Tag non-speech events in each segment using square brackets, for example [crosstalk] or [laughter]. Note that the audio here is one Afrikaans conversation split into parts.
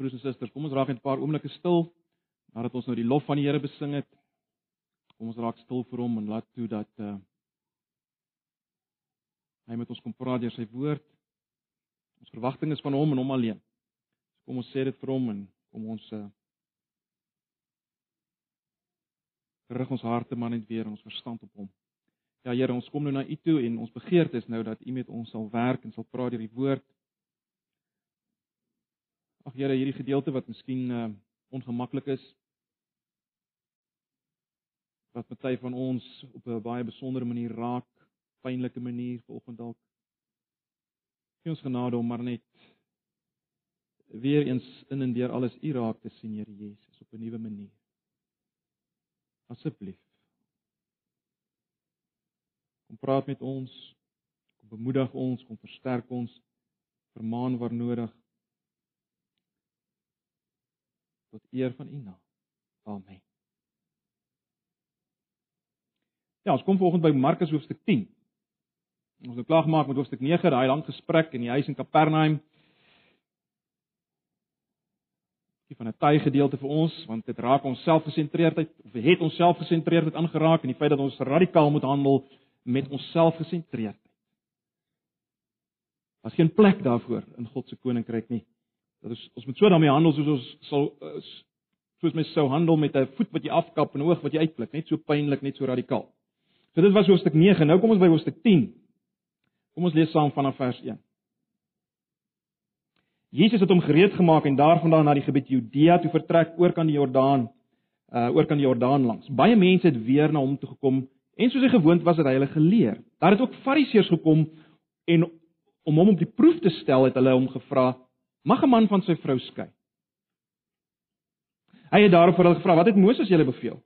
Broers en susters, kom ons raak net 'n paar oomblikke stil nadat ons nou die lof van die Here besing het. Kom ons raak stil vir hom en laat toe dat uh hy met ons kom praat deur sy woord. Ons verwagting is van hom en hom alleen. So kom ons sê dit vir hom en kom ons uh rig ons harte maar net weer ons verstand op hom. Ja Here, ons kom nou na U toe en ons begeerte is nou dat U met ons sal werk en sal praat deur die woord. Ag Here, hierdie gedeelte wat miskien uh ongemaklik is wat party van ons op 'n baie besondere manier raak, pynlike manier vanoggend dalk. Gee ons genade om maar net weer eens in en deur alles U raak te sien, Here Jesus, op 'n nuwe manier. Asseblief. Kom praat met ons. Kom bemoedig ons, kom versterk ons, vermaan waar nodig. Tot eer van U naam. Amen. Ja, ons kom vanoggend by Markus hoofstuk 10. Ons het klaar gemaak met hoofstuk 9, daai lang gesprek in die huis in Kapernaum. Dit van 'n taai gedeelte vir ons, want dit raak ons selfgesentreerdheid of het ons selfgesentreerdheid aangeraak en die feit dat ons radikaal moet handel met ons selfgesentreerdheid. Daar's geen plek daarvoor in God se koninkryk nie. Dat ons ons moet so daarmee handel soos ons sal soos mens sou handel met 'n voet wat jy afkap en 'n oog wat jy uitpluk, net so pynlik, net so radikaal. So dit was hoofstuk 9. Nou kom ons by hoofstuk 10. Kom ons lees saam vanaf vers 1. Jesus het hom gereed gemaak en daarvandaan na die gebied Judea toe vertrek oor kan die Jordaan, uh oor kan die Jordaan langs. Baie mense het weer na hom toe gekom en soos hy gewoond was het hy hulle geleer. Daar het ook Fariseërs gekom en om hom op die proef te stel het hulle hom gevra: "Mag 'n man van sy vrou skei?" Hy het daarop vir hulle gevra: "Wat het Moses julle beveel?"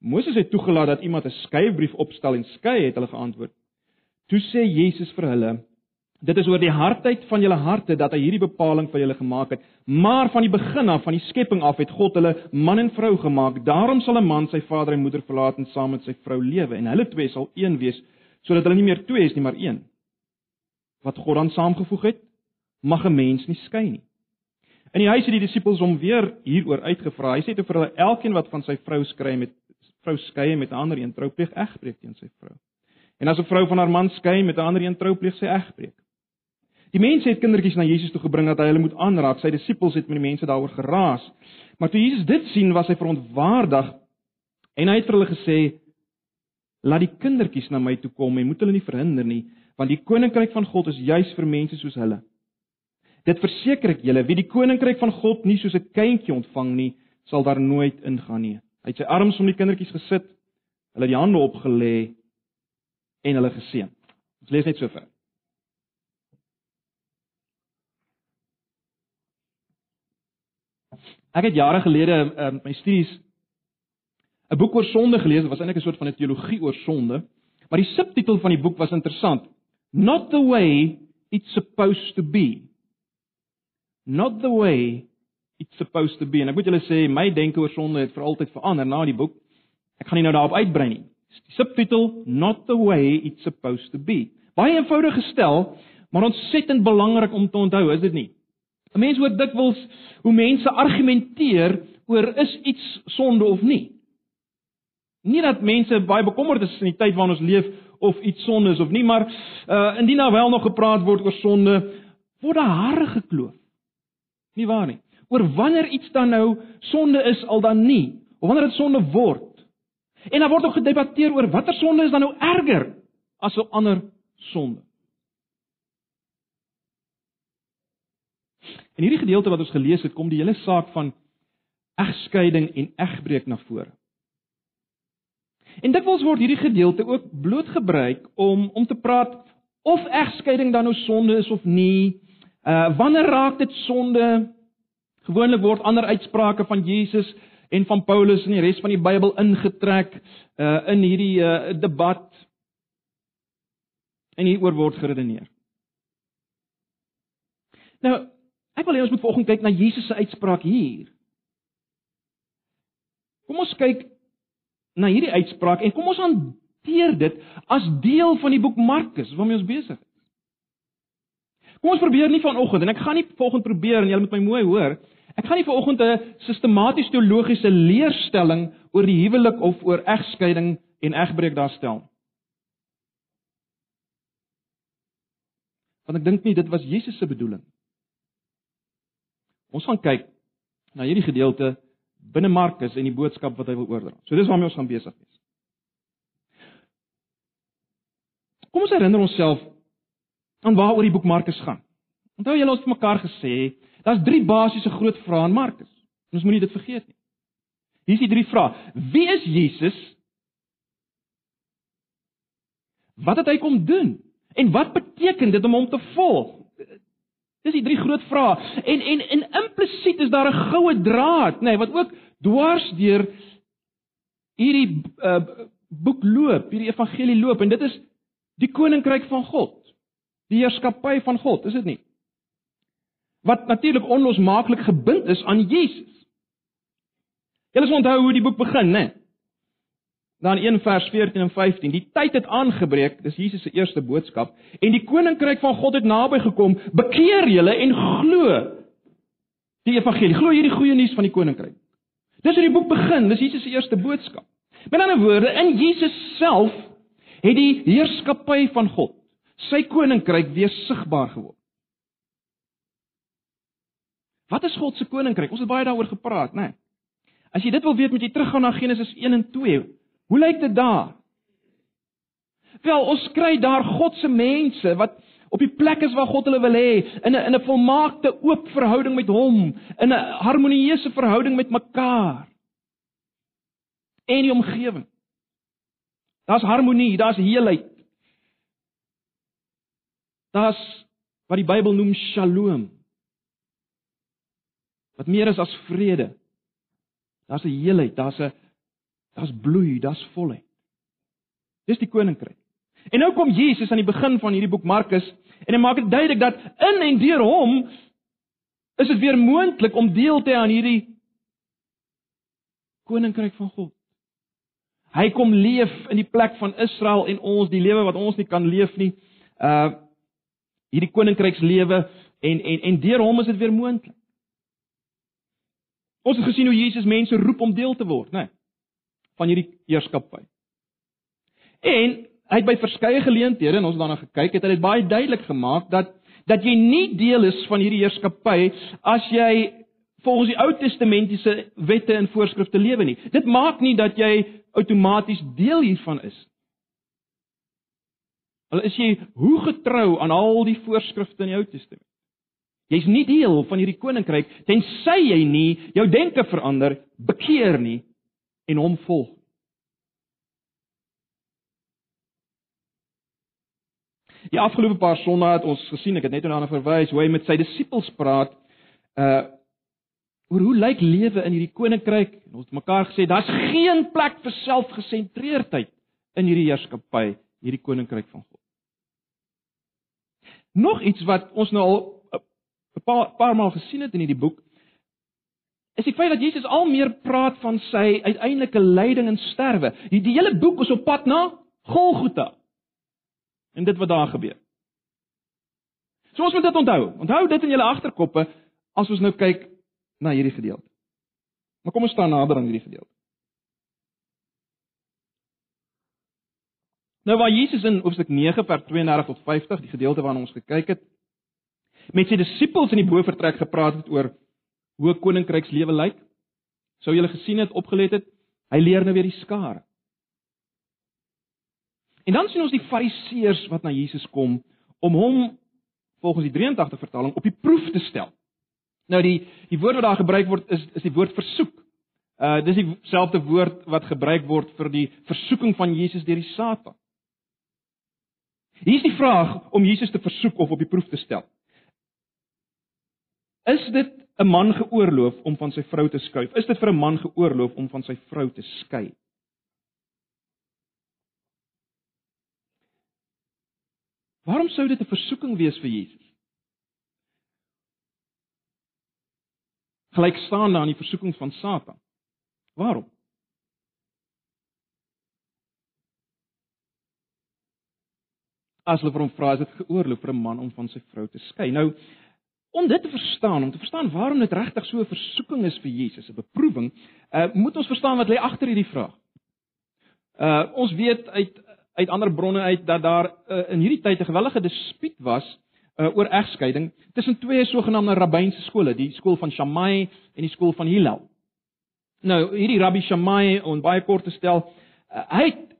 Moses het toegelaat dat iemand 'n skeybrief opstel en skei, het hulle geantwoord. Toe sê Jesus vir hulle: Dit is oor die hardheid van julle harte dat hy hierdie bepaling vir julle gemaak het, maar van die begin af van die skepping af het God hulle man en vrou gemaak. Daarom sal 'n man sy vader en moeder verlaat en saam met sy vrou lewe en hulle twee sal een wees, sodat hulle nie meer twee is nie, maar een. Wat God dan saamgevoeg het, mag 'n mens nie skei nie. In die huis het die disippels hom weer hieroor uitgevra. Hy sê te vir hulle: Elkeen wat van sy vrou skei met vrou skei met 'n ander een troupleeg egbreek teen sy vrou. En as 'n vrou van haar man skei met 'n ander een troupleeg sy egbreek. Die mense het kindertjies na Jesus toe gebring dat hy hulle moet aanraak. Sy disippels het met die mense daaroor geraas. Maar toe Jesus dit sien, was hy verontwaardig en hy het vir hulle gesê: "Laat die kindertjies na my toe kom en moet hulle nie verhinder nie, want die koninkryk van God is juis vir mense soos hulle." Dit verseker ek julle, wie die koninkryk van God nie soos 'n kindjie ontvang nie, sal daar nooit ingaan nie. Hy het sy arms om die kindertjies gesit, hulle die hande opgelê en hulle geseën. Ons lees net so ver. Ek het jare gelede uh, my studies 'n boek oor sonde gelees. Dit was eintlik 'n soort van 'n teologie oor sonde, maar die subtitel van die boek was interessant. Not the way it's supposed to be. Not the way it's supposed to be. En ek moet julle sê my denke oor sonde het vir altyd verander na die boek. Ek gaan nie nou daarop uitbrei nie. Die subtitel Not the way it's supposed to be. Baie eenvoudig gestel, maar ontsettend belangrik om te onthou, is dit nie? 'n Mens hoor dikwels hoe mense argumenteer oor is iets sonde of nie. Nie dat mense baie bekommerd is in die tyd waarin ons leef of iets sonde is of nie, maar uh indien daar wel nog gepraat word oor sonde, word daar hare gekloof. Nie waar nie? oor wanneer iets dan nou sonde is al dan nie, of wanneer dit sonde word. En daar word ook gedebatteer oor watter sonde is dan nou erger as 'n ander sonde. In hierdie gedeelte wat ons gelees het, kom die hele saak van egskeiding en egbreek na vore. En dit word hierdie gedeelte ook bloot gebruik om om te praat of egskeiding dan nou sonde is of nie. Uh wanneer raak dit sonde? Gewoonlik word ander uitsprake van Jesus en van Paulus en die res van die Bybel ingetrek uh in hierdie uh debat en hieroor word geredeneer. Nou, ek wil hê ons moet vanoggend kyk na Jesus se uitspraak hier. Kom ons kyk na hierdie uitspraak en kom ons hanteer dit as deel van die boek Markus waarmee ons besig is. Kom ons probeer nie vanoggend en ek gaan nie volgende probeer en julle moet my mooi hoor. Ek gaan nie vanoggend 'n sistematies teologiese leerstelling oor die huwelik of oor egskeiding en egbreek daar stel. Want ek dink nie dit was Jesus se bedoeling. Ons gaan kyk na hierdie gedeelte binne Markus en die boodskap wat hy wil oordra. So dis waarmee ons gaan besig wees. Kom ons herinner onsself aan waaroor die boek Markus gaan. Onthou julle ons het mekaar gesê, daar's drie basiese groot vrae in Markus. Ons moenie dit vergeet nie. Hier is die drie vrae. Wie is Jesus? Wat het hy kom doen? En wat beteken dit om hom te volg? Dis die drie groot vrae. En en en implisiet is daar 'n goue draad, nê, nee, wat ook dwars deur hierdie uh, boek loop, hierdie evangelie loop en dit is die koninkryk van God. Die heerskappy van God, is dit nie? Wat natuurlik onlosmaaklik gebind is aan Jesus. Julle sal onthou hoe die boek begin, né? Dan 1 vers 14 en 15. Die tyd het aangebreek, dis Jesus se eerste boodskap, en die koninkryk van God het naby gekom. Bekeer julle en glo die evangelie. Glo hierdie goeie nuus van die koninkryk. Dis hoe die boek begin, dis Jesus se eerste boodskap. Met ander woorde, in Jesus self het die heerskappy van God, sy koninkryk weer sigbaar geword. Wat is God se koninkryk? Ons het baie daaroor gepraat, né? Nee. As jy dit wil weet, moet jy teruggaan na Genesis 1 en 2. Hoe lyk dit daar? Wel, ons kry daar God se mense wat op die plek is waar God hulle wil hê, in 'n in 'n volmaakte oop verhouding met hom, in 'n harmonieuse verhouding met mekaar. En die omgewing. Daar's harmonie, daar's heelheid. Daar's wat die Bybel noem Shalom. Wat meer is as vrede. Daar's 'n heelheid, daar's 'n daar's bloei, daar's volheid. Dis die koninkryk. En nou kom Jesus aan die begin van hierdie boek Markus en hy maak dit duidelik dat in en deur hom is dit weer moontlik om deel te hê aan hierdie koninkryk van God. Hy kom leef in die plek van Israel en ons die lewe wat ons nie kan leef nie. Uh hierdie koninkrykslewe en en en deur hom is dit weer moontlik. Ons het gesien hoe Jesus mense roep om deel te word, né? Nee, van hierdie heerskappy. En hy het by verskeie geleenthede en ons het daarna gekyk, het hy dit baie duidelik gemaak dat dat jy nie deel is van hierdie heerskappy as jy volgens die Ou Testamentiese wette en voorskrifte lewe nie. Dit maak nie dat jy outomaties deel hiervan is. Al is jy hoe getrou aan al die voorskrifte in die Ou Testament. Jy's nie deel van hierdie koninkryk tensy jy nie jou denke verander, bekeer nie en hom volg. Die afgelope paar sonnae het ons gesien, ek het net daarna verwys, hoe hy met sy disippels praat uh oor hoe lyk lewe in hierdie koninkryk en ons het mekaar gesê daar's geen plek vir selfgesentreerdheid in hierdie heerskappy, hierdie koninkryk van God. Nog iets wat ons nou al 'n paar, paar maal gesien het in hierdie boek is die feit dat Jesus al meer praat van sy uiteindelike lyding en sterwe. Die, die hele boek is op pad na Golgotha. En dit wat daar gebeur. So ons moet dit onthou. Onthou dit in julle agterkoppe as ons nou kyk na hierdie gedeelte. Maar kom ons staan nader aan hierdie gedeelte. Nou waar Jesus in hoofstuk 9 vers 32 tot 50, die gedeelte waarna ons gekyk het, met sy disippels in die bovertrek gepraat het oor hoe 'n koninkrykslewe lyk, sou julle gesien het, opgelet het, hy leer nou weer die skare. En dan sien ons die fariseërs wat na Jesus kom om hom volgens die 83 vertaling op die proef te stel. Nou die die woord wat daar gebruik word is is die woord versoek. Uh dis dieselfde woord wat gebruik word vir die versoeking van Jesus deur die Satan. Hier is die vraag om Jesus te versoek of op die proef te stel. Is dit 'n man geoorloof om van sy vrou te skuif? Is dit vir 'n man geoorloof om van sy vrou te skei? Waarom sou dit 'n versoeking wees vir Jesus? gelyk staan aan die versoekings van Satan. Waarom? As hulle vir hom vra is dit geoorloof vir 'n man om van sy vrou te skei. Nou om dit te verstaan, om te verstaan waarom dit regtig so 'n versoeking is vir Jesus, 'n beproewing, uh, moet ons verstaan wat lê agter hierdie vraag. Uh ons weet uit uit ander bronne uit dat daar uh, in hierdie tyd 'n gewellige dispuut was uh, oor egskeiding tussen twee sogenaamde rabbynse skole, die skool van Shammai en die skool van Hillel. Nou, hierdie Rabbi Shammai, om baie kort te stel, uh, hy het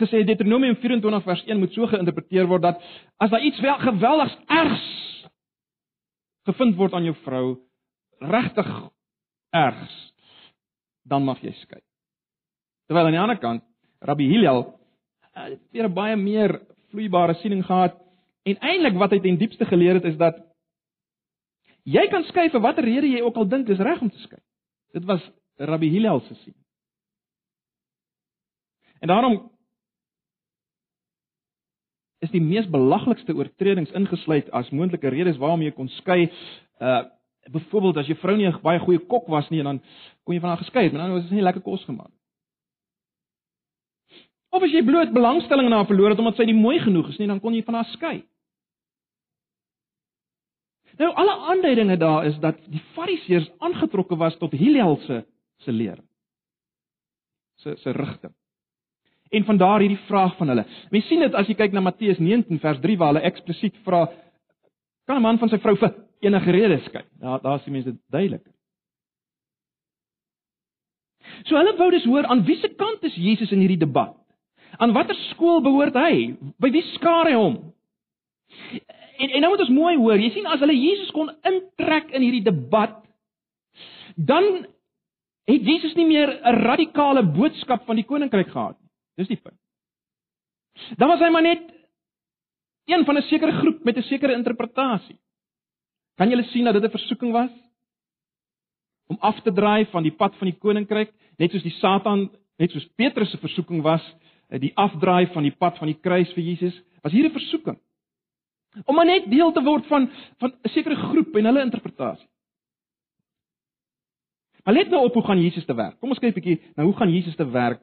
gesê Deuteronomium 24 vers 1 moet so geïnterpreteer word dat as daar iets wel geweldigs ergs gevind word aan jou vrou, regtig ergs, dan mag jy skei. Terwyl aan die ander kant, Rabbi Hillel uh, weer baie meer vloeibare siening gehad en eintlik wat hy ten diepste geleer het is dat jy kan skei vir watter rede jy ook al dink dis reg om te skei. Dit was Rabbi Hillel se siening. En daarom is die mees belaglikste oortredings ingesluit as moontlike redes waarom jy kon skei. Uh byvoorbeeld as jou vrou nie 'n baie goeie kok was nie en dan kon jy van haar geskei het, maar dan was dit nie lekker kos gemaak. Of as jy bloot belangstelling in haar verloor het omdat sy nie mooi genoeg is nie, dan kon jy van haar skei. Nou alle aanduidinge daar is dat die Fariseërs aangetrokke was tot Hillel se se leer. se se rigting. En van daar hierdie vraag van hulle. Mens sien dit as jy kyk na Matteus 19 vers 3 waar hulle eksplisiet vra kan 'n man van sy vrou vir enige rede skei? Daar daar is die mense duidelik. So hulle wou dus hoor aan wiese kant is Jesus in hierdie debat? Aan watter skool behoort hy? By wie skaar hy hom? En en nou moet ons mooi hoor. Jy sien as hulle Jesus kon intrek in hierdie debat, dan het Jesus nie meer 'n radikale boodskap van die koninkryk gehad. Dis die punt. Dan was hy maar net een van 'n sekere groep met 'n sekere interpretasie. Kan jy sien dat dit 'n versoeking was om af te draai van die pad van die koninkryk, net soos die Satan, net soos Petrus se versoeking was, eh, die afdraai van die pad van die kruis vir Jesus, was hier 'n versoeking. Om maar net deel te word van van 'n sekere groep en hulle interpretasie. Maar let nou op hoe gaan Jesus te werk. Kom ons kyk 'n bietjie nou hoe gaan Jesus te werk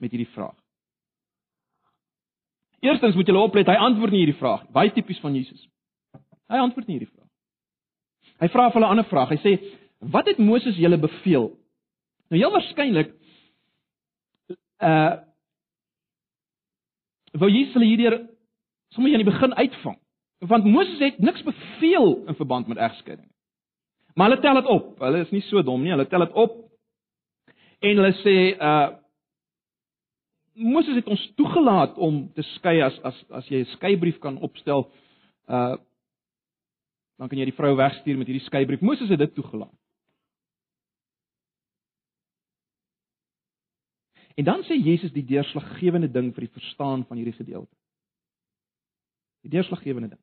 met hierdie vraag. Eerstens moet julle oplet, hy antwoord nie hierdie vraag. Baie tipies van Jesus. Hy antwoord nie hierdie vraag. Hy vra vir hulle 'n ander vraag. Hy sê: "Wat het Moses julle beveel?" Nou heel waarskynlik uh wou Jesus hulle hierdeur sommer aan die begin uitvang. Want Moses het niks beveel in verband met egskeiding. Maar hulle tel dit op. Hulle is nie so dom nie. Hulle tel dit op en hulle sê uh Moses het ons toegelaat om te skei as as as jy 'n skeibrief kan opstel. Uh dan kan jy die vrou wegstuur met hierdie skeibrief. Moses het dit toegelaat. En dan sê Jesus die deurslaggewende ding vir die verstaan van hierdie gedeelte. Die deurslaggewende ding.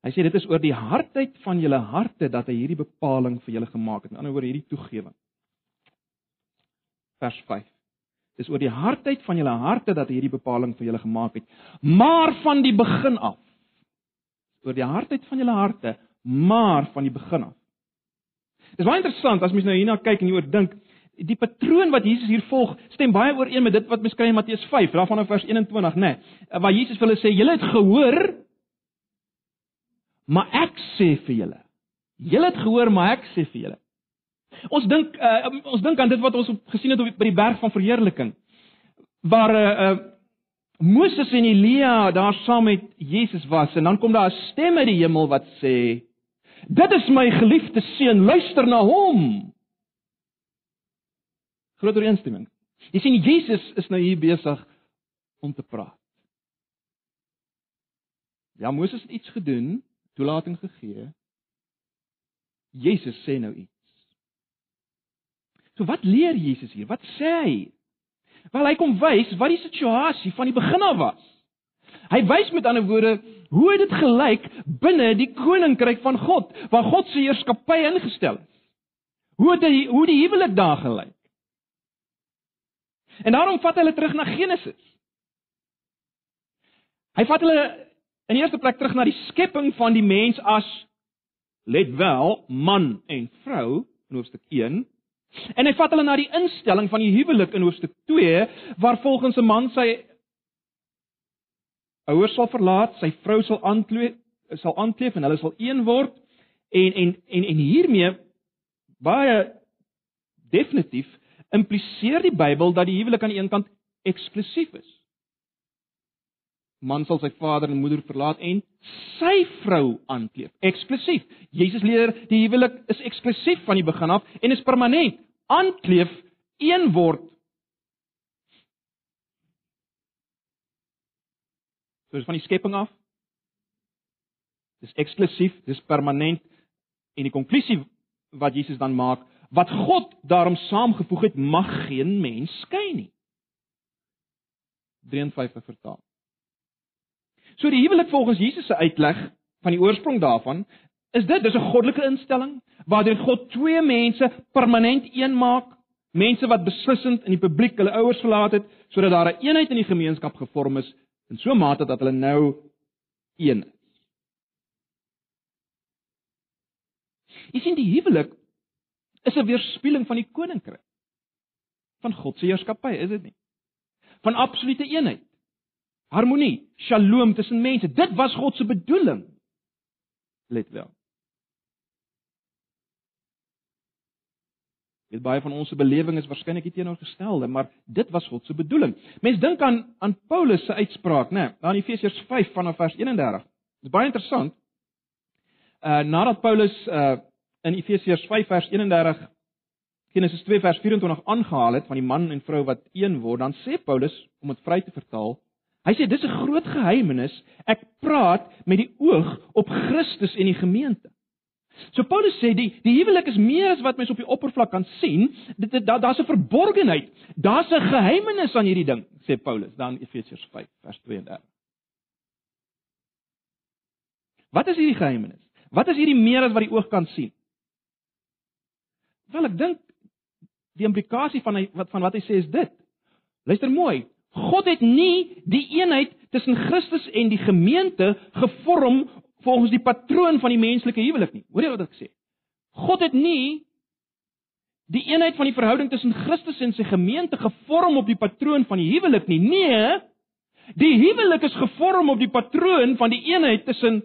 Hy sê dit is oor die hardheid van julle harte dat hy hierdie bepaling vir julle gemaak het. Met ander woorde hierdie toegewing. Vers 5. Dis oor die hardheid van julle harte dat hy hierdie bepaling vir julle gemaak het. Maar van die begin af. Oor die hardheid van julle harte, maar van die begin af. Dis baie interessant as mens nou hierna kyk en hieroor dink. Die patroon wat Jesus hier volg, stem baie ooreen met dit wat beskryf in Matteus 5, daarvan in vers 21, né? Nee, waar Jesus vir hulle sê, "Julle het gehoor, Maar ek sê vir julle. Julle het gehoor, maar ek sê vir julle. Ons dink uh, ons dink aan dit wat ons gesien het op by die berg van verheerliking waar uh, Moses en Elia daar saam met Jesus was en dan kom daar 'n stem uit die hemel wat sê Dit is my geliefde seun, luister na hom. Groot ooreenstemming. Jy sien Jesus is nou hier besig om te praat. Ja, Moses het iets gedoen toelating gegee. Jesus sê nou iets. So wat leer Jesus hier? Wat sê hy? Wel hy kom wys wat die situasie van die begin af was. Hy wys met ander woorde hoe dit gelyk binne die koninkryk van God, waar God se heerskappy ingestel is. Hoe dit hoe die huwelik daar gelyk. En daarom vat hulle terug na Genesis. Hy vat hulle In die eerste plek terug na die skepping van die mens as let wel man en vrou in hoofstuk 1 En hy vat hulle na die instelling van die huwelik in hoofstuk 2 waar volgens 'n man sy ouers sal verlaat, sy vrou sal aankleef, sal aankleef en hulle sal een word en en en en hiermee baie definitief impliseer die Bybel dat die huwelik aan die een kant eksklusief is. Man sal sy vader en moeder verlaat en sy vrou aankleef. Eksklusief. Jesus leer die huwelik is eksklusief van die begin af en is permanent. Aankleef een word. Soos van die skepping af. Dis eksklusief, dis permanent en die konklusie wat Jesus dan maak, wat God daarom saamgevoeg het, mag geen mens skei nie. 53 vertaal. So die huwelik volgens Jesus se uitleg van die oorsprong daarvan is dit dis 'n goddelike instelling waardeur God twee mense permanent een maak, mense wat beslissend in die publiek hulle ouers verlaat het sodat daar 'n een eenheid in die gemeenskap gevorm is in so 'n mate dat hulle nou een is. Jy sien die huwelik is 'n weerspieëling van die koninkryk van God se heerskappy, is dit nie? Van absolute eenheid. Harmonie, shalom tussen mense. Dit was God se bedoeling. Let wel. Dit baie van ons se belewing is waarskynlik nie teenoorgestelde, maar dit was God se bedoeling. Mense dink aan aan Paulus se uitspraak, né, daar in Efesiërs 5 vanaf vers 31. Dit is baie interessant. Uh nadat Paulus uh in Efesiërs 5 vers 31 Genesis 2 vers 24 aangehaal het van die man en vrou wat een word, dan sê Paulus om dit vry te vertaal, hy sê dis 'n groot geheimnis. Ek praat met die oog op Christus en die gemeente. So Paulus sê die die huwelik is meer as wat mens op die oppervlak kan sien. Dit daar's da 'n verborgenheid. Daar's 'n geheimnis aan hierdie ding, sê Paulus dan Efesiërs 5 vers 32. Wat is hierdie geheimnis? Wat is hierdie meer as wat die oog kan sien? Wel ek dink die implikasie van hy, wat van wat hy sê is dit. Luister mooi. God het nie die eenheid tussen Christus en die gemeente gevorm volgens die patroon van die menslike huwelik nie. Hoor jy wat ek sê? God het nie die eenheid van die verhouding tussen Christus en sy gemeente gevorm op die patroon van die huwelik nie. Nee, die huwelik is gevorm op die patroon van die eenheid tussen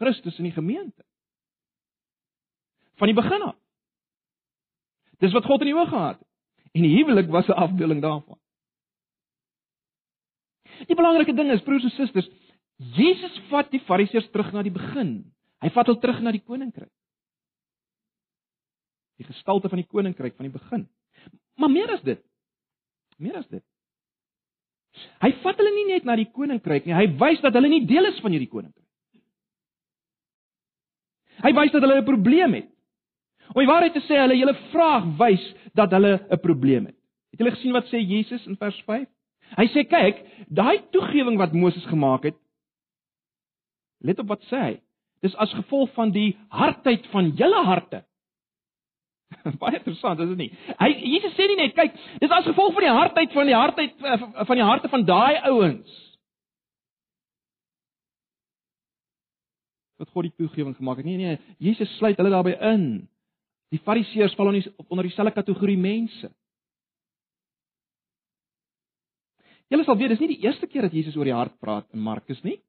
Christus en die gemeente. Van die begin af. Dis wat God in die oog gehad het. En die huwelik was 'n afbeeling daarvan. Die belangrike ding is broers en susters, Jesus vat die Fariseërs terug na die begin. Hy vat hulle terug na die koninkryk. Die gestalte van die koninkryk van die begin. Maar meer as dit. Meer as dit. Hy vat hulle nie net na die koninkryk nie, hy wys dat hulle nie deel is van hierdie koninkryk. Hy wys dat hulle 'n probleem het. Om die waarheid te sê, hulle hele vraag wys dat hulle 'n probleem het. Het julle gesien wat sê Jesus in vers 5? Hy sê kyk, daai toegewing wat Moses gemaak het, let op wat sê hy. Dis as gevolg van die hardheid van julle harte. [laughs] Baie interessant, is dit nie? Hy Jesus sê nie net kyk, dis as gevolg van die hardheid van die hardheid eh, van die harte van daai ouens. Wat God die toegewing gemaak het. Nee nee, Jesus sluit hulle daarbey in. Die Fariseërs val onder dieselfde kategorie mense. Julle sal weet, dis nie die eerste keer dat Jesus oor die hart praat in Markus nie.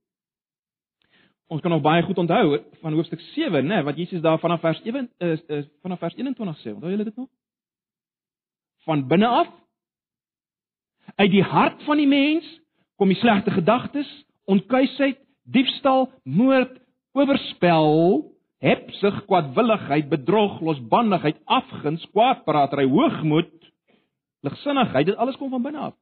Ons kan nog baie goed onthou van hoofstuk 7, né, wat Jesus daar vanaf vers 1 is uh, uh, vanaf vers 21 sê. Onthou julle dit nog? Van binne af uit die hart van die mens kom die slegte gedagtes, onkuisheid, diefstal, moord, oorspel, hebsug, kwadwilligheid, bedrog, losbandigheid, afguns, kwaadpraatery, hoogmoed, ligsinnigheid, dit alles kom van binne af.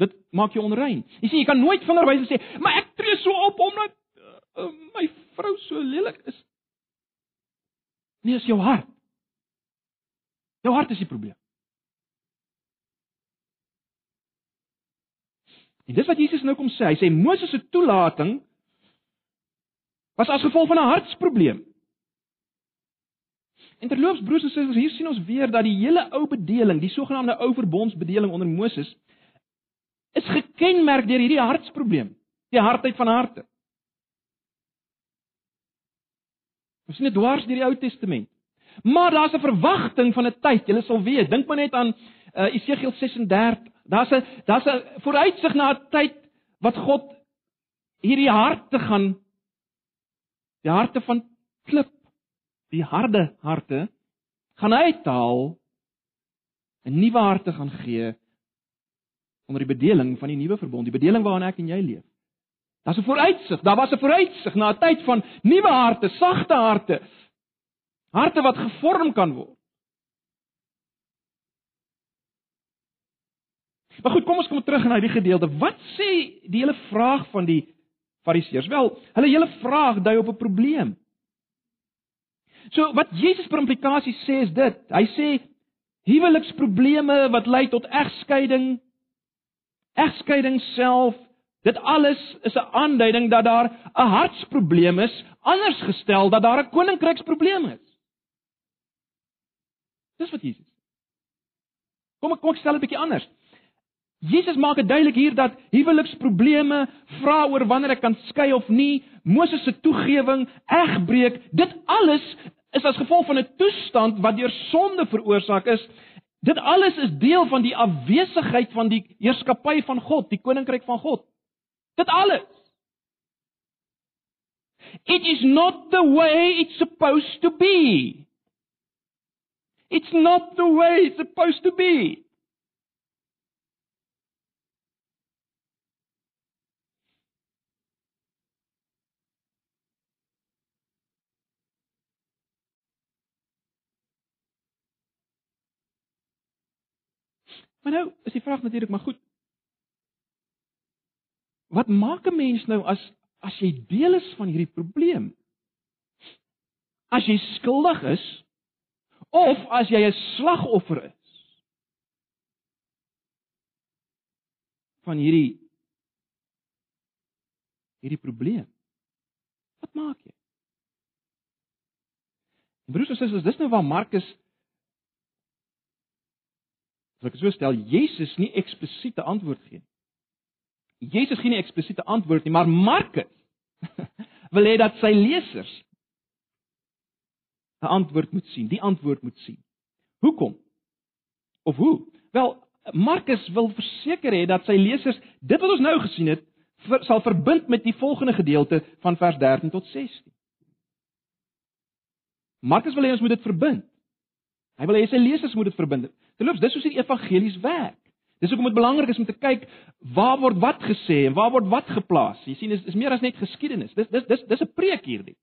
Dit maak jou onrein. Jy sien, jy kan nooit vingerwys sê, "Maar ek tree so op omdat uh, uh, my vrou so lelik is." Nee, is jou hart. Jou hart is die probleem. En dis wat Jesus nou kom sê. Hy sê Moses se toelating was as gevolg van 'n hartsprobleem. En terloops broers en susters, hier sien ons weer dat die hele ou bedeling, die sogenaamde ou verbondsbedeling onder Moses, is gekenmerk deur hierdie hartsprobleem, die hardheid van harte. Ons sien dit dwars deur die Ou Testament. Maar daar's 'n verwagting van 'n tyd. Jy sal weet, dink maar net aan uh, Esegiel 36. Daar's 'n daar's 'n vooruitsig na 'n tyd wat God hierdie harte gaan die harte van klip, die harde harte gaan uithaal 'n nuwe harte gaan gee onder die bedeling van die nuwe verbond, die bedeling waarin ek en jy leef. Daar's 'n vooruitsig, daar was 'n vooruitsig na 'n tyd van nuwe harte, sagte harte. Harte wat gevorm kan word. Maar goed, kom ons kom terug na hierdie gedeelte. Wat sê die hele vraag van die Fariseërs? Wel, hulle hele vraag dui op 'n probleem. So wat Jesus per implikasie sê is dit. Hy sê huweliksprobleme wat lei tot egskeiding, egskeiding self, dit alles is 'n aanduiding dat daar 'n hartsprobleem is, anders gestel dat daar 'n koninkryksprobleem is. Dis wat Jesus. Kom ek kom ek stel dit 'n bietjie anders. Jesus maak dit duidelik hier dat huweliksprobleme, vra oor wanneer ek kan skei of nie, Moses se toegewing, egbreek, dit alles is as gevolg van 'n toestand wat deur sonde veroorsaak is. Dit alles is deel van die afwesigheid van die heerskappy van God, die koninkryk van God. Dit alles. It is not the way it's supposed to be. It's not the way it's supposed to be. Maar nou, is die vraag natuurlik maar goed. Wat maak 'n mens nou as as jy deel is van hierdie probleem? As jy skuldig is of as jy 'n slagoffer is van hierdie hierdie probleem. Wat maak jy? Broers en susters, dis nou waar Markus As ek so stel, Jesus nie eksplisiete antwoord gee nie. Jesus gee nie eksplisiete antwoord nie, maar Markus [laughs] wil hê dat sy lesers 'n antwoord moet sien, die antwoord moet sien. Hoekom? Of hoe? Wel, Markus wil verseker hê dat sy lesers dit wat ons nou gesien het, ver, sal verbind met die volgende gedeelte van vers 13 tot 16. Markus wil hê ons moet dit verbind. Hy wil hê sy lesers moet dit verbind. Terloops, dis hoe die evangelies werk. Dis hoekom dit belangrik is om te kyk waar word wat gesê en waar word wat geplaas. Jy sien, dis is meer as net geskiedenis. Dis dis dis dis 'n preek hierdie.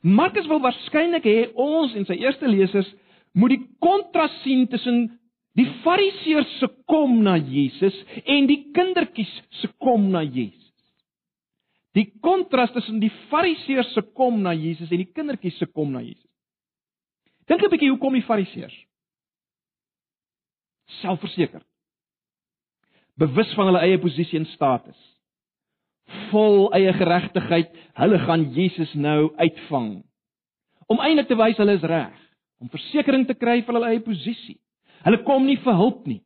Markus wil waarskynlik hê ons en sy eerste lesers moet die kontras sien tussen die fariseërs se kom na Jesus en die kindertjies se kom na Jesus. Die kontras tussen die fariseërs se kom na Jesus en die kindertjies se kom na Jesus. Dink 'n bietjie hoe kom die fariseërs? Selfverseker. Bewus van hulle eie posisie en status. Vol eie geregtigheid, hulle gaan Jesus nou uitvang. Om eintlik te wys hulle is reg, om versekering te kry van hulle eie posisie. Hulle kom nie vir hulp nie.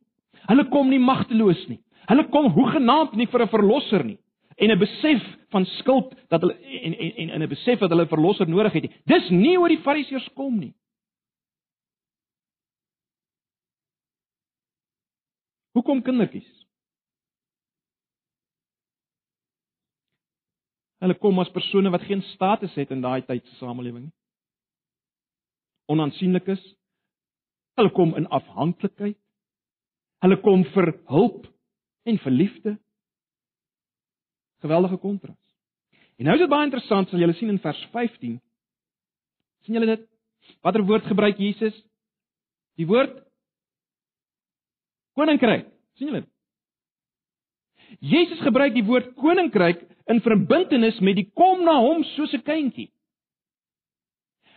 Hulle kom nie magteloos nie. Hulle kom hoegenaamd nie vir 'n verlosser nie en 'n besef van skuld dat hulle en en en 'n besef dat hulle 'n verlosser nodig het. Dis nie hoe die fariseërs kom nie. Hoekom kindertjies? Hulle kom as persone wat geen status het in daai tyd se samelewing nie. Onaansienlik is. Hulle kom in afhanklikheid. Hulle kom vir hulp en vir liefde. Geweldige kontras. En nou is dit baie interessant, sal julle sien in vers 15. sien julle dit? Watter woord gebruik Jesus? Die woord koninkryk. sien julle? Jesus gebruik die woord koninkryk in verbintenis met die kom na hom soos 'n kindjie.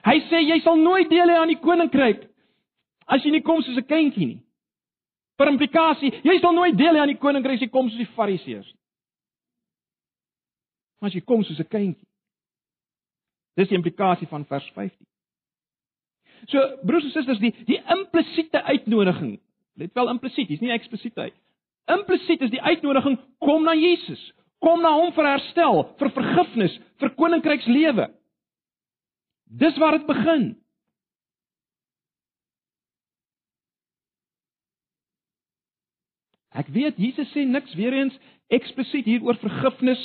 Hy sê jy sal nooit deel hê aan die koninkryk as jy nie kom soos 'n kindjie nie. Per implikasie, jy sal nooit deel hê aan die koninkryk as jy kom soos die fariseërs. Maar as jy kom soos 'n kindjie. Dis die implikasie van vers 15. So broers en susters, die die implisiete uitnodiging Let wel implisiet, dis nie eksplisiet uit. Implisiet is die uitnodiging kom na Jesus. Kom na hom vir herstel, vir vergifnis, vir koninkrykslewe. Dis waar dit begin. Ek weet Jesus sê niks weer eens eksplisiet hier oor vergifnis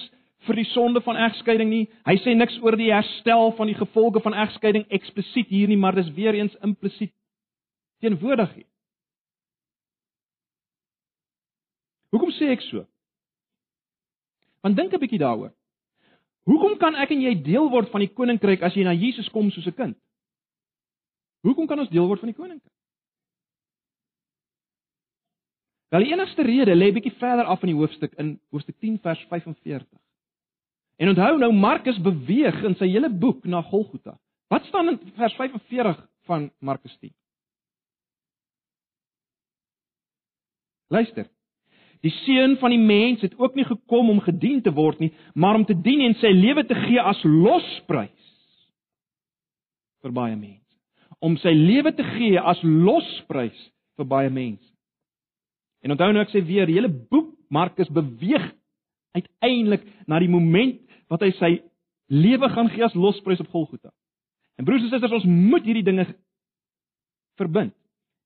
vir die sonde van egskeiding nie. Hy sê niks oor die herstel van die gevolge van egskeiding eksplisiet hier nie, maar dis weer eens implisiet teenwoordig hier. Hoekom sê ek so? Want dink 'n bietjie daaroor. Hoekom kan ek en jy deel word van die koninkryk as jy na Jesus kom soos 'n kind? Hoekom kan ons deel word van die koninkryk? Wel die enigste rede lê bietjie verder af in die hoofstuk in hoofstuk 10 vers 45. En onthou nou Markus beweeg in sy hele boek na Golgotha. Wat staan in vers 45 van Markus 10? Luister. Die seun van die mens het ook nie gekom om gedien te word nie, maar om te dien en sy lewe te gee as losprys vir baie mense. Om sy lewe te gee as losprys vir baie mense. En onthou nou ek sê weer, die hele boek Markus beweeg uiteindelik na die moment wat hy sy lewe gaan gee as losprys op Golgotha. En broers en susters, ons moet hierdie dinge verbind.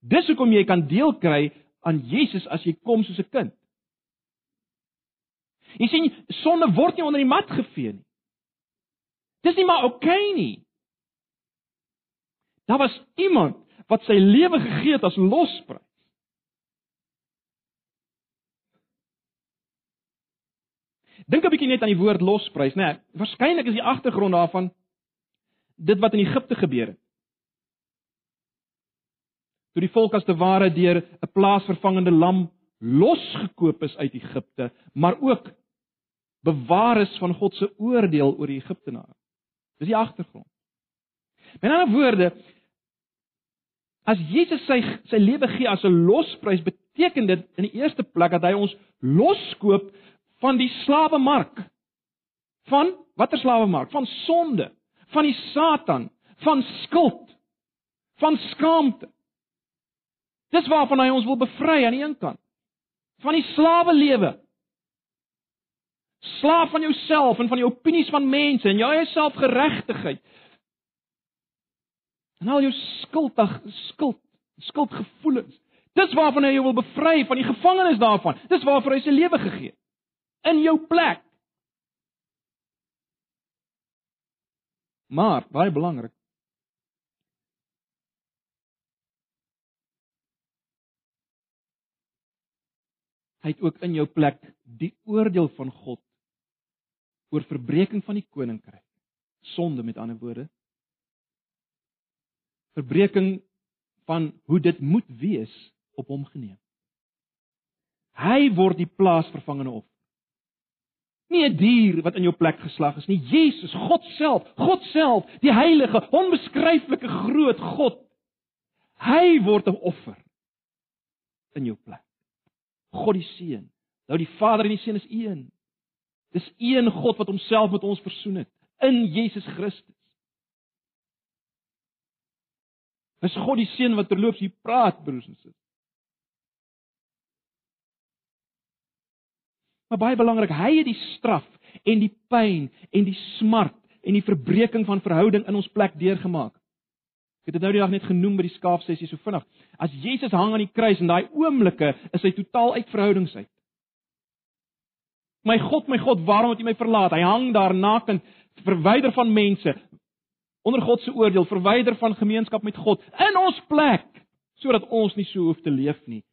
Dis hoekom jy kan deel kry aan Jesus as jy kom soos 'n kind. Jy sien, sonde word nie onder die mat gevee nie. Dis nie maar oukei okay nie. Daar was iemand wat sy lewe gegee het as losprys. Dink 'n bietjie net aan die woord losprys, né? Nee, Waarskynlik is die agtergrond daarvan dit wat in Egipte gebeur het. Toe die volk as te ware deur 'n plaasvervangende lam losgekoop is uit Egipte, maar ook bewaar is van God se oordeel oor die Egiptenare. Dis die agtergrond. Met ander woorde, as Jesus sy sy lewe gee as 'n losprys, beteken dit in die eerste plek dat hy ons loskoop van die slawemark. Van watter slawemark? Van sonde, van die Satan, van skuld, van skaamte. Dis waarvan hy ons wil bevry aan die een kant. Van die slawe lewe. Slaaf van jouself en van die opinies van mense en jou eie selfgeregtigheid. En al jou skuldig skuld, skuldgevoelens. Dis waarvan hy jou wil bevry van die gevangenes daarvan. Dis waarvoor hy sy lewe gegee het in jou plek. Maar baie belangrik. Hy het ook in jou plek die oordeel van God oor verbreeking van die koninkryk. Sonde met ander woorde. Verbreeking van hoe dit moet wees op hom geneem. Hy word die plaasvervangende offer. Nie 'n dier wat in jou plek geslag is nie, Jesus, God self, God self, die heilige, onbeskryflike groot God. Hy word 'n offer in jou plek. God die Seun. Nou die Vader en die Seun is een. Dis een God wat homself met ons versoen het in Jesus Christus. Dis God die Seun wat terloops hier praat, broers en susters. Maar baie belangrik, hy het die straf en die pyn en die smart en die verbreeking van verhouding in ons plek deurgemaak. Ek het dit nou die dag net genoem by die skaapsessie so vinnig. As Jesus hang aan die kruis en daai oomblikke is hy totaal uit verhoudings uit. My God, my God, waarom het U my verlaat? Hy hang daar nakend, verwyder van mense, onder God se oordeel, verwyder van gemeenskap met God in ons plek, sodat ons nie so hoef te leef nie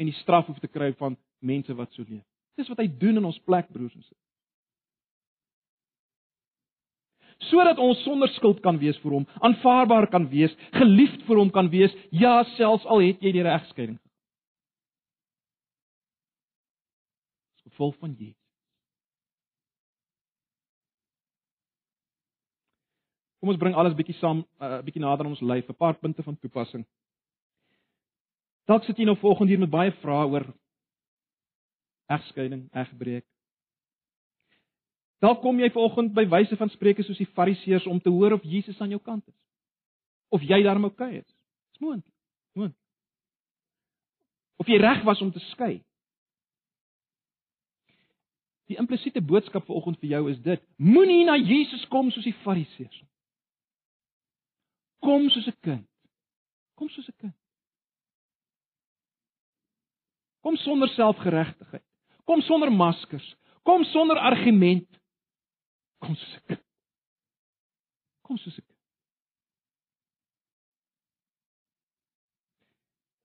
en die straf hoef te kry van mense wat so leef. Dis wat hy doen in ons plek, broers en susters. Sodat ons sonder skuld kan wees vir hom, aanvaarbaar kan wees, geliefd vir hom kan wees, ja, selfs al het jy die regskeiding. Gevolg van Jesus. Kom ons bring alles bietjie saam, 'n uh, eh, bietjie nader aan ons lyf, 'n paar punte van toepassing. Dalk sit jy nou volgende hier met baie vrae oor egskeiding, egbreek. Dalk kom jy vanoggend by wyse van spreuke soos die Fariseërs om te hoor of Jesus aan jou kant is. Of jy daarmee oukei is. Dis moontlik. Moontlik. Of jy reg was om te skei. Die implisiete boodskap vanoggend vir jou is dit: Moenie na Jesus kom soos die Fariseërs nie. Kom soos 'n kind. Kom soos 'n kind. Kom sonder selfgeregtigheid. Kom sonder maskers. Kom sonder argument. Kom soos 'n kind. Kom soos 'n kind.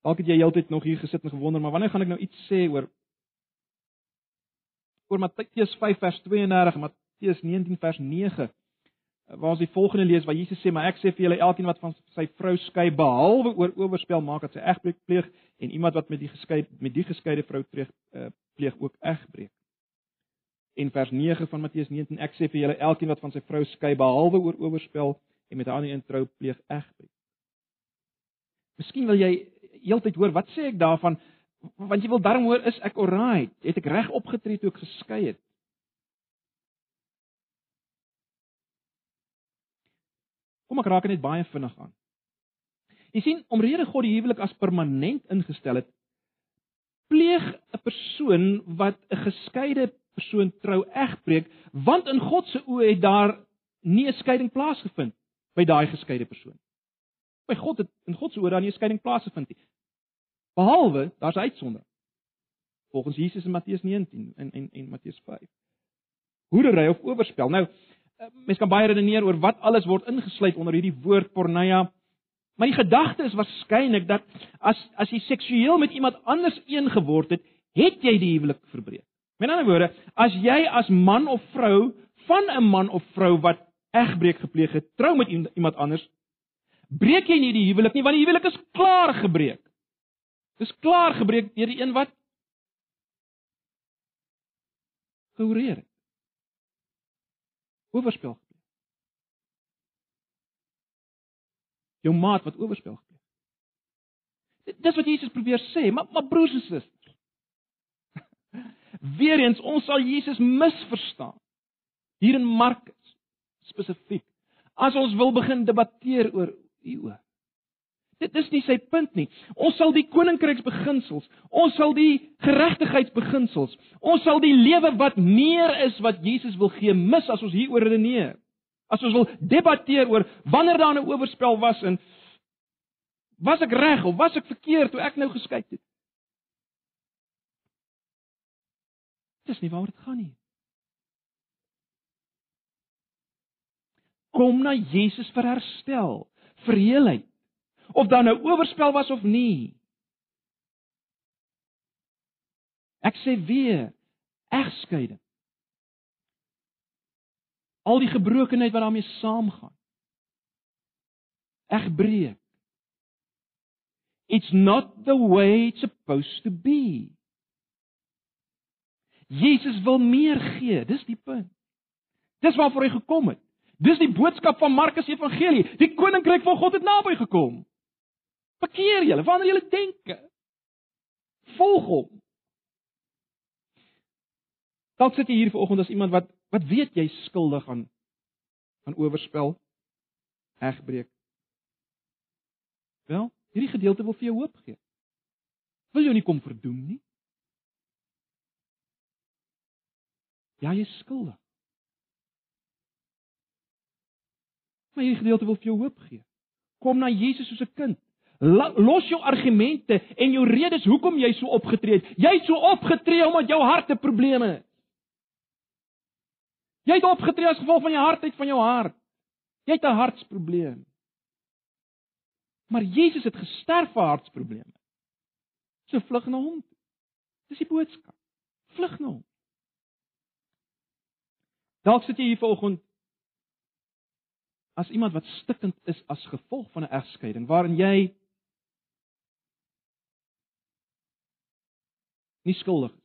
Dalk het jy heeltyd nog hier gesit en gewonder, maar wanneer gaan ek nou iets sê oor oor Matteus 5 vers 32 en Matteus 19 vers 9? Waar ons die volgende lees waar Jesus sê, "Maar ek sê vir julle, elkeen wat van sy vrou skei behalwe oor oorspel maak dat sy egbreek pleeg en iemand wat met die geskei met die geskeide vrou pleeg, uh, pleeg ook egbreek." En vers 9 van Matteus 19, "Ek sê vir julle, elkeen wat van sy vrou skei behalwe oor oorspel en met 'n ander een trou pleeg egbreek." Miskien wil jy heeltyd hoor, wat sê ek daarvan? Want jy wil darm hoor, is ek alright? Het ek reg opgetree toe ek geskei het? Kom ek raak net baie vinnig aan. Jy sien, omrede God die huwelik as permanent ingestel het, pleeg 'n persoon wat 'n geskeide persoon trou egbreek, want in God se oë het daar nie 'n skeiding plaasgevind by daai geskeide persoon. By God het in God se oë daar nie 'n skeiding plaasgevind nie. Behalwe daar's 'n uitsondering. Volgens Jesus in Matteus 19 en en en Matteus 5. Hoedery of oorspel. Nou, Eh, mens kan baie redeneer oor wat alles word ingesluit onder hierdie woord porneia. Maar die gedagte is waarskynlik dat as as jy seksueel met iemand anders een geword het, het jy die huwelik verbreek. Met ander woorde, as jy as man of vrou van 'n man of vrou wat egbreek gepleeg het, trou met iemand anders, breek jy nie die huwelik nie, want die huwelik is klaar gebreek. Dis klaar gebreek deur die een wat gehooreer het oorspel gepleeg. Jou maat wat oorspel gepleeg. Dis wat Jesus probeer sê, maar maar broers en susters. [laughs] Weereens ons sal Jesus misverstaan. Hier in Markus spesifiek. As ons wil begin debatteer oor hieroor. Dit is nie sy punt nie. Ons sal die koninkryksbeginsels, ons sal die geregtigheidsbeginsels, ons sal die lewe wat meer is wat Jesus wil gee mis as ons hieroor redeneer. As ons wil debatteer oor wanneer daar 'n oorspel was en was ek reg of was ek verkeerd toe ek nou geskei het. Dis nie waaroor dit gaan nie. Kom na Jesus vir herstel, vir heelheid of daar nou oorspel was of nie. Ek sê weer, egskeiding. Al die gebrokenheid wat daarmee saamgaan. Egbreek. It's not the way it's supposed to be. Jesus wil meer gee, dis die punt. Dis waarvoor hy gekom het. Dis die boodskap van Markus Evangelie. Die koninkryk van God het naby gekom. Bekeer julle, wanneer julle denke. Volg hom. Dalk sit jy hier vanoggend as iemand wat wat weet jy skuldig aan aan oorspel, egbreek. Wel, hierdie gedeelte wil vir jou hoop gee. Wil jy nie kom verdoem nie? Ja, jy is skuldig. Maar hierdie gedeelte wil vir jou hoop gee. Kom na Jesus soos 'n kind. Los jou argumente en jou redes hoekom jy so opgetree het. Jy het so opgetree omdat jou hart 'n probleem het. Jy het opgetree as gevolg van die hardheid van jou hart. Jy het 'n hartsprobleem. Maar Jesus het gesterf vir hartsprobleme. So vlug na hom. Dis die boodskap. Vlug na hom. Dalk sit jy hier vanoggend as iemand wat stikkend is as gevolg van 'n egskeiding waarin jy nie skuldig is.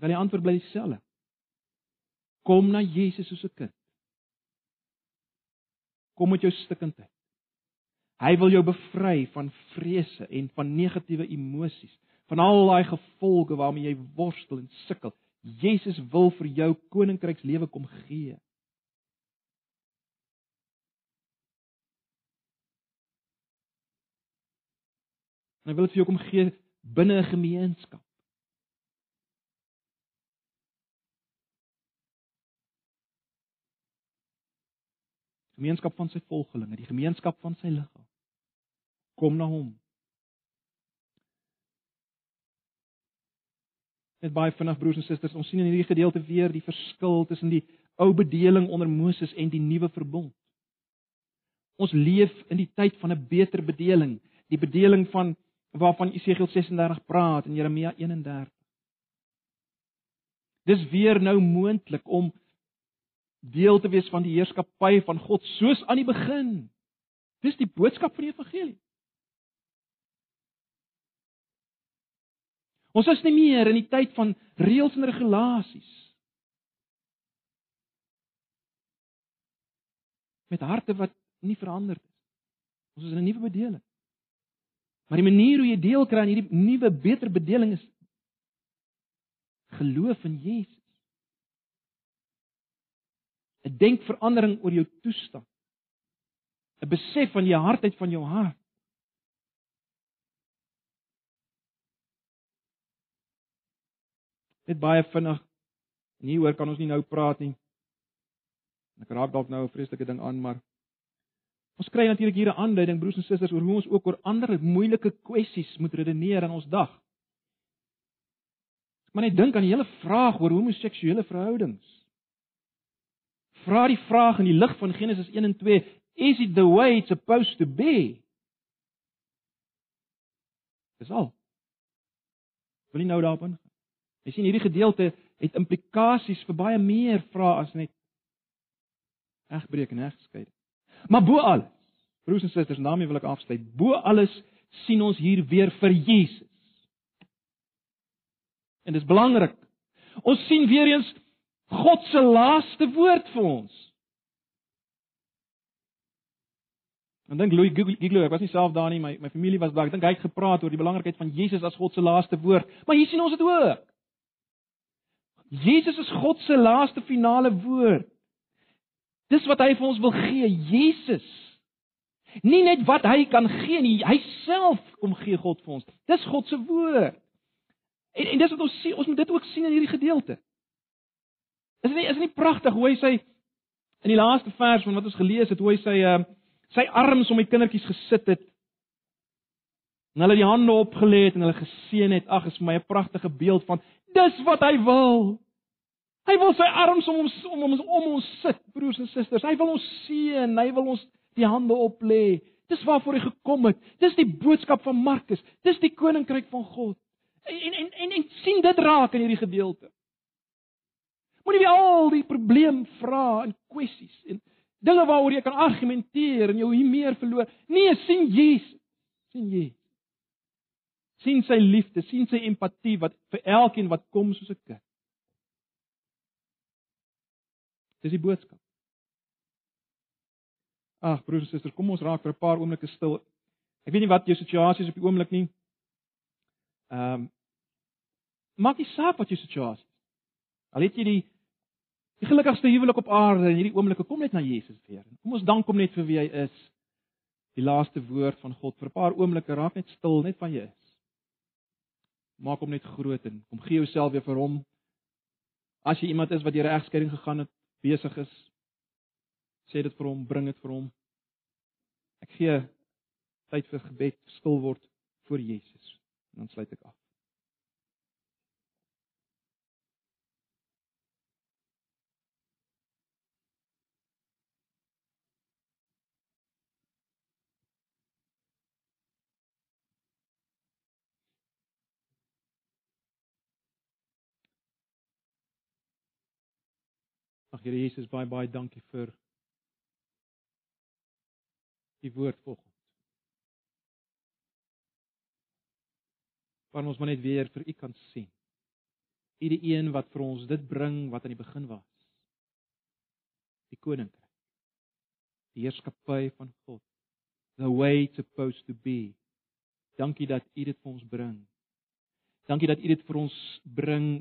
Dan die antwoord bly dieselfde. Kom na Jesus soos 'n kind. Kom met jou stikkindheid. Hy wil jou bevry van vrese en van negatiewe emosies, van al daai gevolge waarmee jy worstel en sukkel. Jesus wil vir jou koninkrykslewe kom gee. Hy wil dit vir jou kom gee binne 'n gemeenskap. Gemeenskap van sy volgelinge, die gemeenskap van sy liggaam. Kom na hom. Net baie vinnig broers en susters, ons sien in hierdie gedeelte weer die verskil tussen die ou bedeling onder Moses en die nuwe verbond. Ons leef in die tyd van 'n beter bedeling, die bedeling van waarvan Esegiel 36 praat en Jeremia 31. Dis weer nou moontlik om deel te wees van die heerskappy van God soos aan die begin. Dis die boodskap van die evangelie. Ons is nie meer in die tyd van reëls en regulasies. Met harte wat nie verander het. Ons is in 'n nuwe bedeling. Maar die manier hoe jy deel kry aan hierdie nuwe beter bedeling is geloof in Jesus. 'n Denkverandering oor jou toestand. 'n Besef van die hardheid van jou hart. Net baie vinnig. En hieroor kan ons nie nou praat nie. Ek raak dalk nou 'n vreeslike ding aan, maar ons kry natuurlik hier 'n aanduiding broers en susters oor hoe ons ook oor ander moeilike kwessies moet redeneer in ons dag. Maar net dink aan die hele vraag oor homoseksuele verhoudings. Vra die vraag in die lig van Genesis 1 en 2, is it the way it's supposed to be? Dis al. Wil jy nou daarop ingaan? Jy sien hierdie gedeelte het implikasies vir baie meer vrae as net egbreek en egskeiding. Maar bo alles, broers en susters, daarmee wil ek afsluit. Bo alles sien ons hier weer vir Jesus. En dis belangrik. Ons sien weer eens God se laaste woord vir ons. En dink Louis Giglo, ek was nie self daar nie, my my familie was daar. Ek dink hy het gepraat oor die belangrikheid van Jesus as God se laaste woord. Maar hier sien ons dit ook. Jesus is God se laaste finale woord. Dis wat hy vir ons wil gee, Jesus. Nie net wat hy kan gee nie, hy self kom gee God vir ons. Dis God se woord. En en dis wat ons sien, ons moet dit ook sien in hierdie gedeelte. Is nie is nie pragtig hoe hy sy in die laaste vers van wat ons gelees het, hoe hy sy uh sy arms om die kindertjies gesit het. En hulle die hande opgelê het en hulle geseën het. Ag, is my 'n pragtige beeld van dis wat hy wil. Hy wil sy arms om ons om ons om ons sit, broers en susters. Hy wil ons seën, hy wil ons die hande oplê. Dis waarvoor hy gekom het. Dis die boodskap van Markus. Dis die koninkryk van God. En en en, en sien dit raak in hierdie gedeelte. Moenie weer al die probleem vra en kwessies en dinge waaroor jy kan argumenteer en jou hier meer verloor. Nee, sien Jesus. sien Jesus. sien sy liefde, sien sy empatie wat vir elkeen wat kom soos 'n kind. Dis die boodskap. Ag broers en susters, kom ons raak vir 'n paar oomblikke stil. Ek weet nie wat jou situasie is op die oomblik nie. Ehm um, maak nie saak wat jou situasie is. Al het jy die die gelukkigste huwelik op aarde in hierdie oomblikke, kom net na Jesus weer. Kom ons dank hom net vir wie hy is. Die laaste woord van God vir 'n paar oomblikke raak net stil net van jy is. Maak hom net groot en kom gee jouself weer vir hom. As jy iemand is wat deur 'n egskeiding gegaan het, besig is. Sê dit vir hom, bring dit vir hom. Ek gee tyd vir gebed, stil word voor Jesus. En dan sluit ek af. Ag Here Jesus, baie baie dankie vir die woord vanoggend. Waar ons maar net weer vir U kan sien. U die een wat vir ons dit bring wat aan die begin was. Die koninkryk. Die heerskappy van God. The way it's supposed to be. Dankie dat U dit vir ons bring. Dankie dat U dit vir ons bring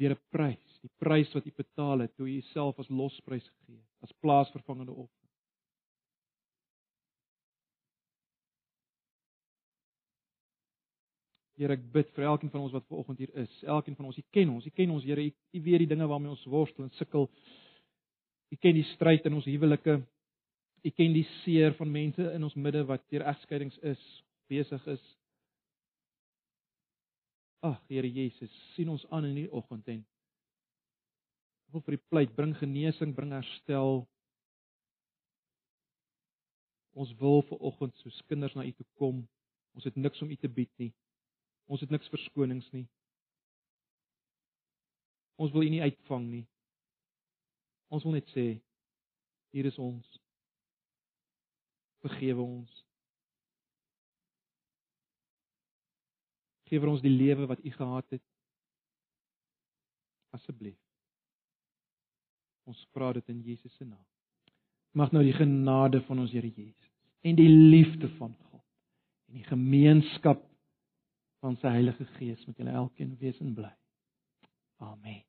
deur 'n prys, die prys wat U betaal het toe U Uself as losprys gegee het, as plaasvervangende offer. Here, ek bid vir elkeen van ons wat ver oggend hier is. Elkeen van ons, U ken ons, U ken ons, Here. U weet die dinge waarmee ons worstel en sukkel. U ken die stryd in ons huwelike. U ken die seer van mense in ons midde wat deur egskeidings is, besig is. Ag, Here Jesus, sien ons aan in hierdie oggend en wil vir U pleit, bring genesing, bring herstel. Ons wil ver oggend soos kinders na U toe kom. Ons het niks om U te bied nie. Ons het niks verskonings nie. Ons wil U nie uitvang nie. Ons wil net sê hier is ons. Vergewe ons. Geef vir ons die lewe wat U gehad het. Asseblief. Ons vra dit in Jesus se naam. Mag nou die genade van ons Here Jesus en die liefde van God en die gemeenskap van sy Heilige Gees met julle elkeen wees en bly. Amen.